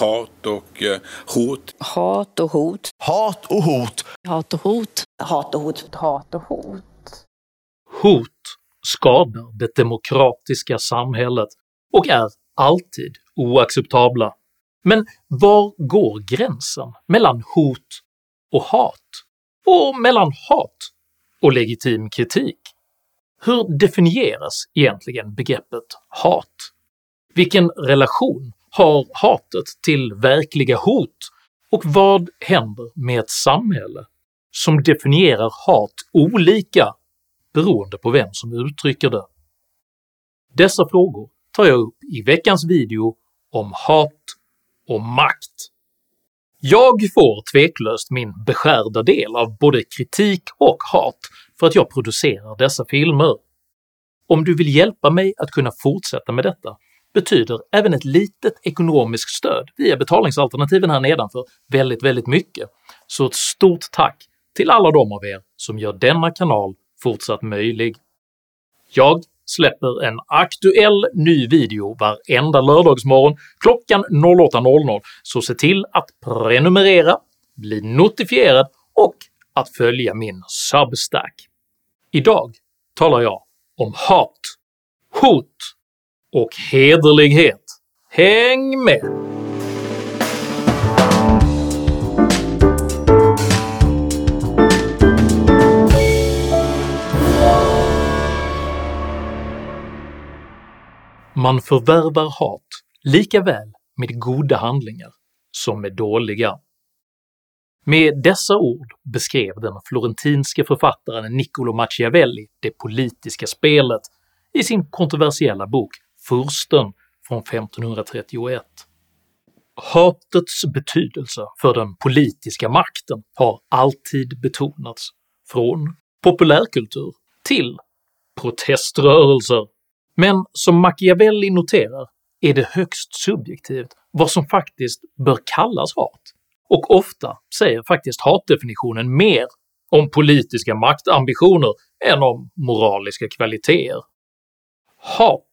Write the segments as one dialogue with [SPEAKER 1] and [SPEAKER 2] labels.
[SPEAKER 1] hat och eh, hot.
[SPEAKER 2] Hat och hot.
[SPEAKER 3] Hat och hot.
[SPEAKER 2] Hat och hot.
[SPEAKER 4] Hat och hot.
[SPEAKER 2] Hat och hot.
[SPEAKER 5] Hot skadar det demokratiska samhället och är alltid oacceptabla. Men var går gränsen mellan hot och hat? Och mellan hat och legitim kritik? Hur definieras egentligen begreppet hat? Vilken relation har hatet till verkliga hot och vad händer med ett samhälle som definierar hat olika beroende på vem som uttrycker det? Dessa frågor tar jag upp i veckans video om hat och makt. Jag får tveklöst min beskärda del av både kritik och hat för att jag producerar dessa filmer. Om du vill hjälpa mig att kunna fortsätta med detta betyder även ett litet ekonomiskt stöd via betalningsalternativen här nedanför väldigt, väldigt mycket, så ett stort tack till alla de av er som gör denna kanal fortsatt möjlig. Jag släpper en aktuell ny video varenda lördagsmorgon klockan 08.00, så se till att prenumerera, bli notifierad och att följa min Substack. Idag talar jag om hat, hot och hederlighet. Häng med! Man förvärvar hat lika väl med goda handlingar som med dåliga. Med dessa ord beskrev den florentinske författaren Niccolo Machiavelli det politiska spelet i sin kontroversiella bok Fursten från 1531. Hatets betydelse för den politiska makten har alltid betonats, från populärkultur till proteströrelser men som Machiavelli noterar är det högst subjektivt vad som faktiskt bör kallas hat, och ofta säger faktiskt hatdefinitionen mer om politiska maktambitioner än om moraliska kvaliteter. Hat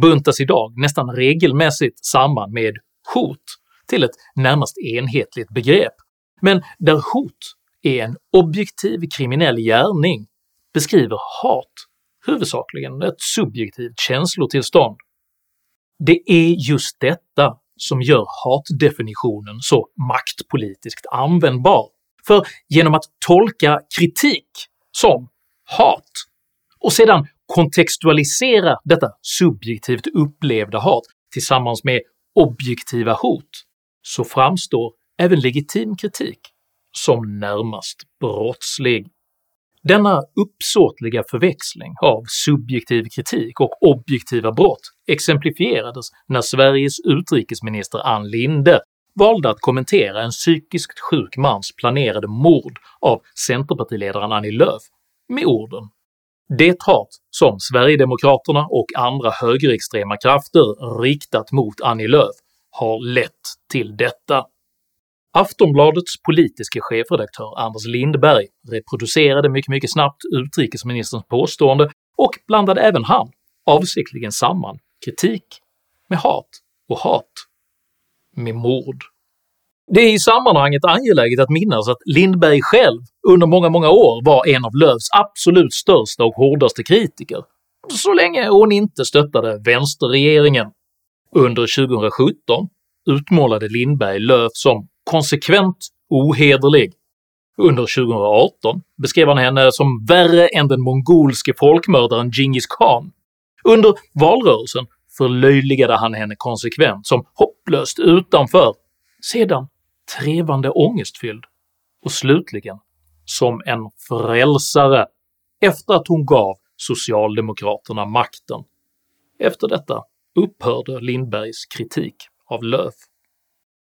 [SPEAKER 5] buntas idag nästan regelmässigt samman med hot till ett närmast enhetligt begrepp, men där hot är en objektiv kriminell gärning beskriver hat huvudsakligen ett subjektivt känslotillstånd. Det är just detta som gör hatdefinitionen så maktpolitiskt användbar, för genom att tolka kritik som hat och sedan kontextualisera detta subjektivt upplevda hat tillsammans med objektiva hot så framstår även legitim kritik som närmast brottslig. Denna uppsåtliga förväxling av subjektiv kritik och objektiva brott exemplifierades när Sveriges utrikesminister Ann Linde valde att kommentera en psykiskt sjuk mans planerade mord av centerpartiledaren Annie Lööf med orden “Det hat som Sverigedemokraterna och andra högerextrema krafter riktat mot Annie Lööf har lett till detta.” Aftonbladets politiske chefredaktör Anders Lindberg reproducerade mycket, mycket snabbt utrikesministerns påstående och blandade även han avsiktligen samman kritik med hat och hat med mord. Det är i sammanhanget angeläget att minnas att Lindberg själv under många, många år var en av Lööfs absolut största och hårdaste kritiker, så länge hon inte stöttade vänsterregeringen. Under 2017 utmålade Lindberg Lööf som konsekvent ohederlig. Under 2018 beskrev han henne som värre än den mongolske folkmördaren Genghis khan. Under valrörelsen förlöjligade han henne konsekvent som hopplöst utanför, sedan trevande ångestfylld och slutligen som en frälsare efter att hon gav socialdemokraterna makten. Efter detta upphörde Lindbergs kritik av Löf.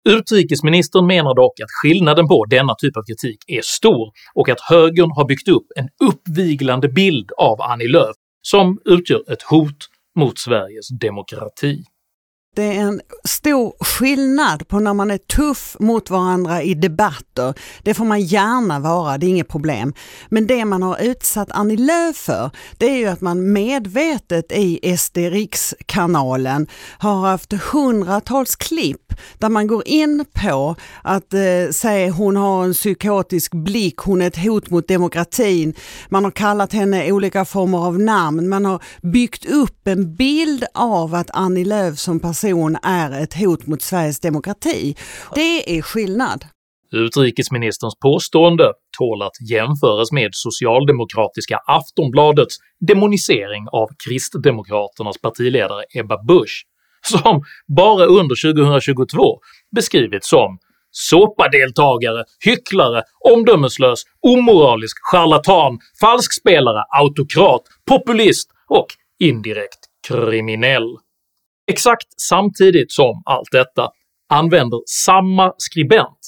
[SPEAKER 5] Utrikesministern menar dock att skillnaden på denna typ av kritik är stor och att högern har byggt upp en uppviglande bild av Annie Lööf som utgör ett hot mot Sveriges demokrati
[SPEAKER 3] det är en stor skillnad på när man är tuff mot varandra i debatter. Det får man gärna vara, det är inget problem. Men det man har utsatt Annie Lööf för, det är ju att man medvetet i SD Rikskanalen har haft hundratals klipp där man går in på att eh, säga hon har en psykotisk blick, hon är ett hot mot demokratin. Man har kallat henne olika former av namn, man har byggt upp en bild av att Annie Lööf som person är ett hot mot Sveriges demokrati. Det är skillnad.
[SPEAKER 5] Utrikesministerns påstående tål att jämföras med socialdemokratiska Aftonbladets demonisering av Kristdemokraternas partiledare Ebba Busch, som bara under 2022 beskrivits som såpadeltagare, hycklare, omdömeslös, omoralisk, charlatan, falskspelare, autokrat, populist och indirekt kriminell. Exakt samtidigt som allt detta använder samma skribent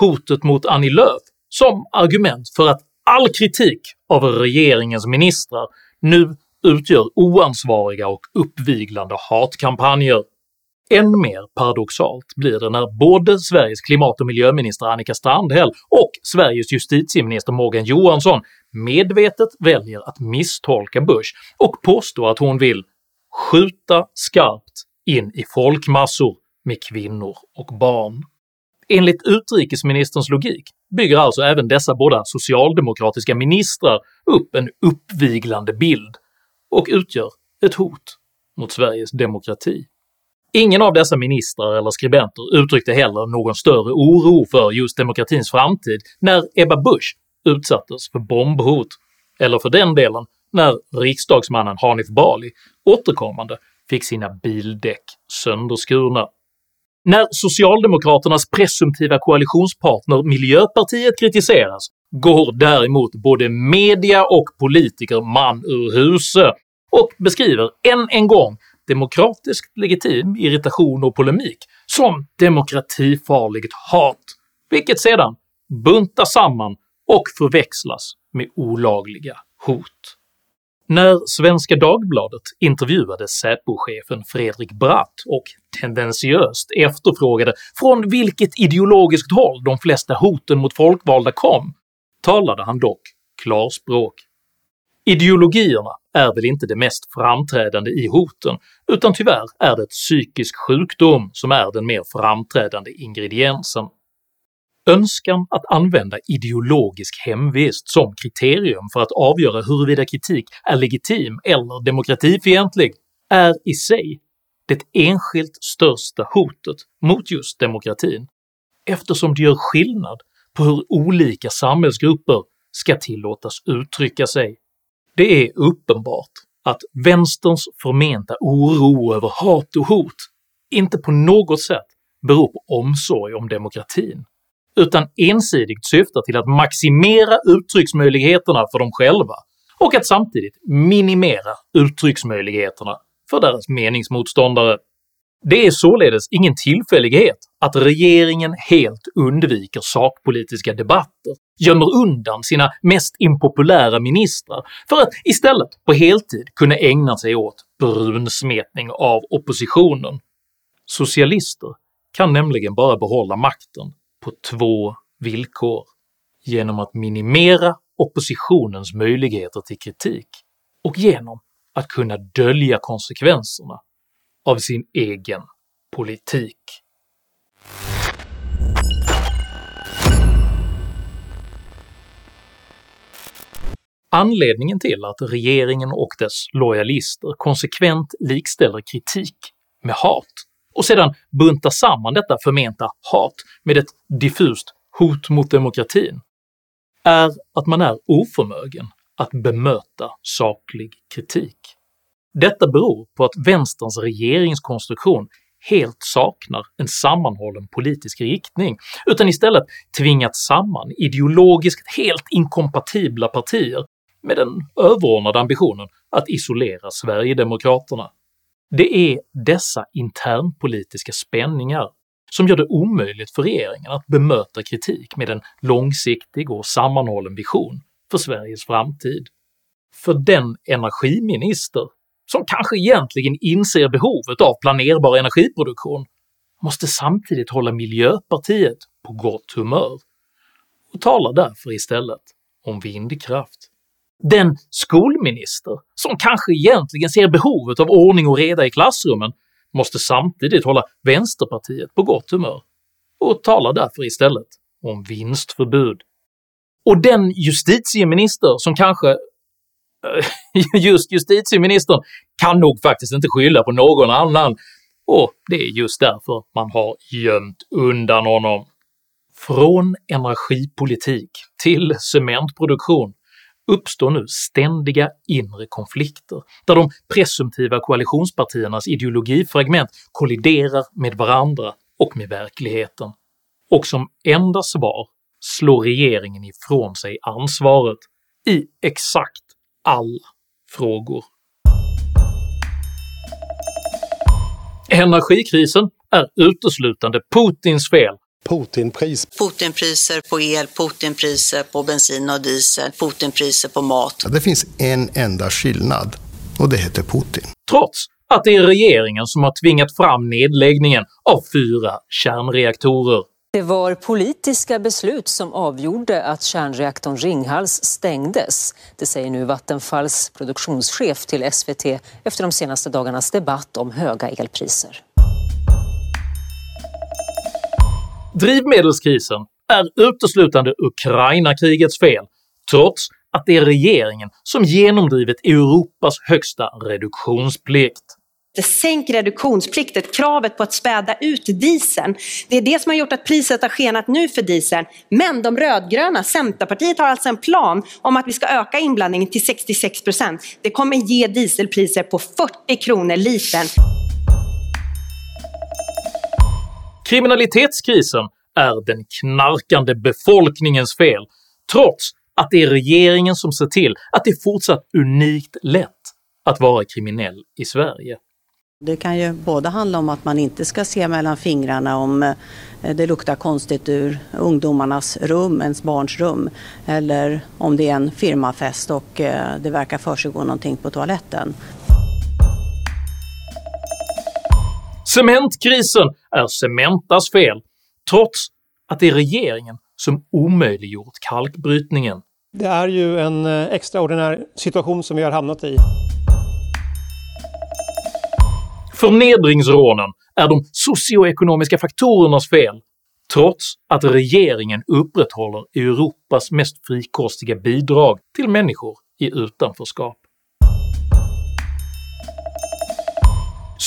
[SPEAKER 5] hotet mot Annie Lööf som argument för att all kritik av regeringens ministrar nu utgör oansvariga och uppviglande hatkampanjer. Än mer paradoxalt blir det när både Sveriges klimat och miljöminister Annika Strandhäll och Sveriges justitieminister Morgan Johansson medvetet väljer att misstolka Bush och påstå att hon vill “skjuta skarpt in i folkmassor med kvinnor och barn”. Enligt utrikesministerns logik bygger alltså även dessa båda socialdemokratiska ministrar upp en uppviglande bild och utgör ett hot mot Sveriges demokrati. Ingen av dessa ministrar eller skribenter uttryckte heller någon större oro för just demokratins framtid när Ebba Busch utsattes för bombhot, eller för den delen när riksdagsmannen Hanif Bali återkommande fick sina bildäck sönderskurna. När socialdemokraternas presumtiva koalitionspartner Miljöpartiet kritiseras går däremot både media och politiker man ur huse och beskriver än en gång demokratiskt legitim irritation och polemik som demokratifarligt hat, vilket sedan buntas samman och förväxlas med olagliga hot. När Svenska Dagbladet intervjuade Säpo-chefen Fredrik Bratt och tendentiöst efterfrågade från vilket ideologiskt håll de flesta hoten mot folkvalda kom talade han dock klarspråk. Ideologierna är väl inte det mest framträdande i hoten, utan tyvärr är det psykisk sjukdom som är den mer framträdande ingrediensen. Önskan att använda ideologisk hemvist som kriterium för att avgöra huruvida kritik är legitim eller demokratifientlig är i sig det enskilt största hotet mot just demokratin, eftersom det gör skillnad på hur olika samhällsgrupper ska tillåtas uttrycka sig. Det är uppenbart att vänsterns förmenta oro över hat och hot inte på något sätt beror på omsorg om demokratin, utan ensidigt syftar till att maximera uttrycksmöjligheterna för dem själva och att samtidigt minimera uttrycksmöjligheterna för deras meningsmotståndare. Det är således ingen tillfällighet att regeringen helt undviker sakpolitiska debatter, gömmer undan sina mest impopulära ministrar för att istället på heltid kunna ägna sig åt brunsmetning av oppositionen. Socialister kan nämligen bara behålla makten på två villkor – genom att minimera oppositionens möjligheter till kritik och genom att kunna dölja konsekvenserna av sin egen politik. Anledningen till att regeringen och dess lojalister konsekvent likställer kritik med hat och sedan buntar samman detta förmenta hat med ett diffust hot mot demokratin är att man är oförmögen att bemöta saklig kritik. Detta beror på att vänsterns regeringskonstruktion helt saknar en sammanhållen politisk riktning, utan istället tvingat samman ideologiskt helt inkompatibla partier med den överordnade ambitionen att isolera Sverigedemokraterna. Det är dessa internpolitiska spänningar som gör det omöjligt för regeringen att bemöta kritik med en långsiktig och sammanhållen vision för Sveriges framtid. För den energiminister som kanske egentligen inser behovet av planerbar energiproduktion, måste samtidigt hålla Miljöpartiet på gott humör och talar därför istället om vindkraft. Den skolminister som kanske egentligen ser behovet av ordning och reda i klassrummen måste samtidigt hålla Vänsterpartiet på gott humör och talar därför istället om vinstförbud. Och den justitieminister som kanske eh, just justitieministern kan nog faktiskt inte skylla på någon annan och det är just därför man har gömt undan honom. Från energipolitik till cementproduktion uppstår nu ständiga inre konflikter där de presumtiva koalitionspartiernas ideologifragment kolliderar med varandra och med verkligheten, och som enda svar slår regeringen ifrån sig ansvaret i exakt alla frågor. Energikrisen är uteslutande Putins fel
[SPEAKER 4] Putinpris.
[SPEAKER 6] Putinpriser på el, Putinpriser på bensin och diesel, Putinpriser på mat.
[SPEAKER 4] Det finns en enda skillnad och det heter Putin.
[SPEAKER 5] Trots att det är regeringen som har tvingat fram nedläggningen av fyra kärnreaktorer.
[SPEAKER 7] Det var politiska beslut som avgjorde att kärnreaktorn Ringhals stängdes. Det säger nu Vattenfalls produktionschef till SVT efter de senaste dagarnas debatt om höga elpriser.
[SPEAKER 5] Drivmedelskrisen är uteslutande Ukraina-krigets fel, trots att det är regeringen som genomdrivit Europas högsta reduktionsplikt.
[SPEAKER 8] Sänk reduktionsplikten, kravet på att späda ut dieseln. Det är det som har gjort att priset har skenat nu för dieseln. Men de rödgröna, Centerpartiet har alltså en plan om att vi ska öka inblandningen till 66 procent. Det kommer ge dieselpriser på 40 kronor litern.
[SPEAKER 5] Kriminalitetskrisen är den knarkande befolkningens fel, trots att det är regeringen som ser till att det är fortsatt unikt lätt att vara kriminell i Sverige.
[SPEAKER 9] Det kan ju både handla om att man inte ska se mellan fingrarna om eh, det luktar konstigt ur ungdomarnas rum, ens barns rum, eller om det är en firmafest och eh, det verkar försiggå någonting på toaletten.
[SPEAKER 5] Cementkrisen är Cementas fel, trots att det är regeringen som omöjliggjort kalkbrytningen.
[SPEAKER 10] Det är ju en eh, extraordinär situation som vi har hamnat i.
[SPEAKER 5] Förnedringsrånen är de socioekonomiska faktorernas fel, trots att regeringen upprätthåller Europas mest frikostiga bidrag till människor i utanförskap.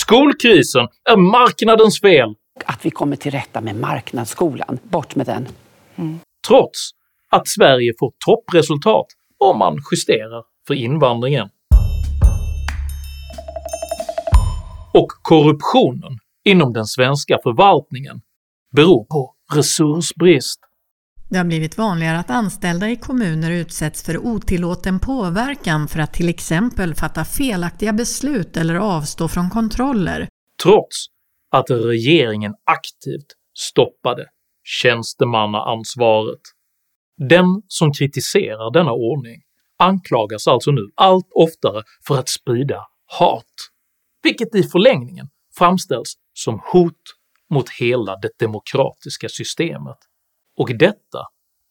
[SPEAKER 5] Skolkrisen är marknadens fel.
[SPEAKER 11] Att vi kommer till rätta med marknadsskolan, bort med den.
[SPEAKER 5] Mm. Trots att Sverige får toppresultat om man justerar för invandringen. Och korruptionen inom den svenska förvaltningen beror på resursbrist.
[SPEAKER 12] Det har blivit vanligare att anställda i kommuner utsätts för otillåten påverkan för att till exempel fatta felaktiga beslut eller avstå från kontroller.
[SPEAKER 5] Trots att regeringen aktivt stoppade tjänstemannaansvaret. Den som kritiserar denna ordning anklagas alltså nu allt oftare för att sprida hat, vilket i förlängningen framställs som hot mot hela det demokratiska systemet och detta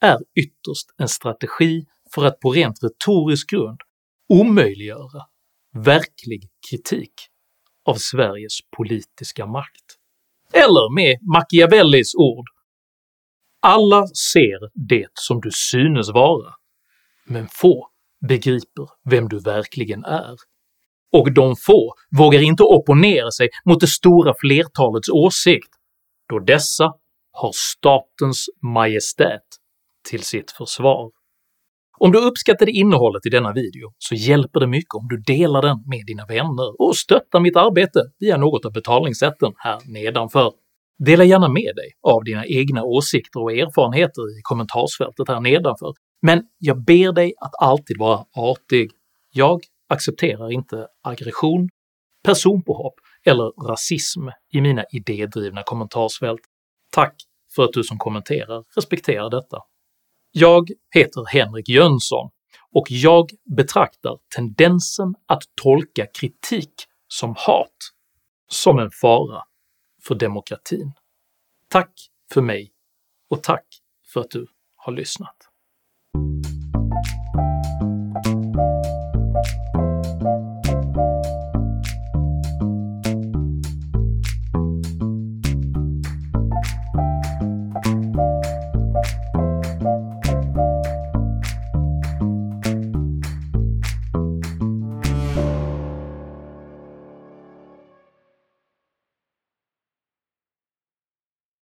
[SPEAKER 5] är ytterst en strategi för att på rent retorisk grund omöjliggöra verklig kritik av Sveriges politiska makt. Eller med Machiavellis ord “Alla ser det som du synes vara, men få begriper vem du verkligen är” och de få vågar inte opponera sig mot det stora flertalets åsikt, då dessa har statens majestät till sitt försvar. Om du uppskattade innehållet i denna video så hjälper det mycket om du delar den med dina vänner och stöttar mitt arbete via något av betalningssätten här nedanför. Dela gärna med dig av dina egna åsikter och erfarenheter i kommentarsfältet här nedanför, men jag ber dig att alltid vara artig. Jag accepterar inte aggression, personpåhopp eller rasism i mina idédrivna kommentarsfält. Tack för att du som kommenterar respekterar detta. Jag heter Henrik Jönsson och jag betraktar tendensen att tolka kritik som hat som en fara för demokratin. Tack för mig och tack för att du har lyssnat.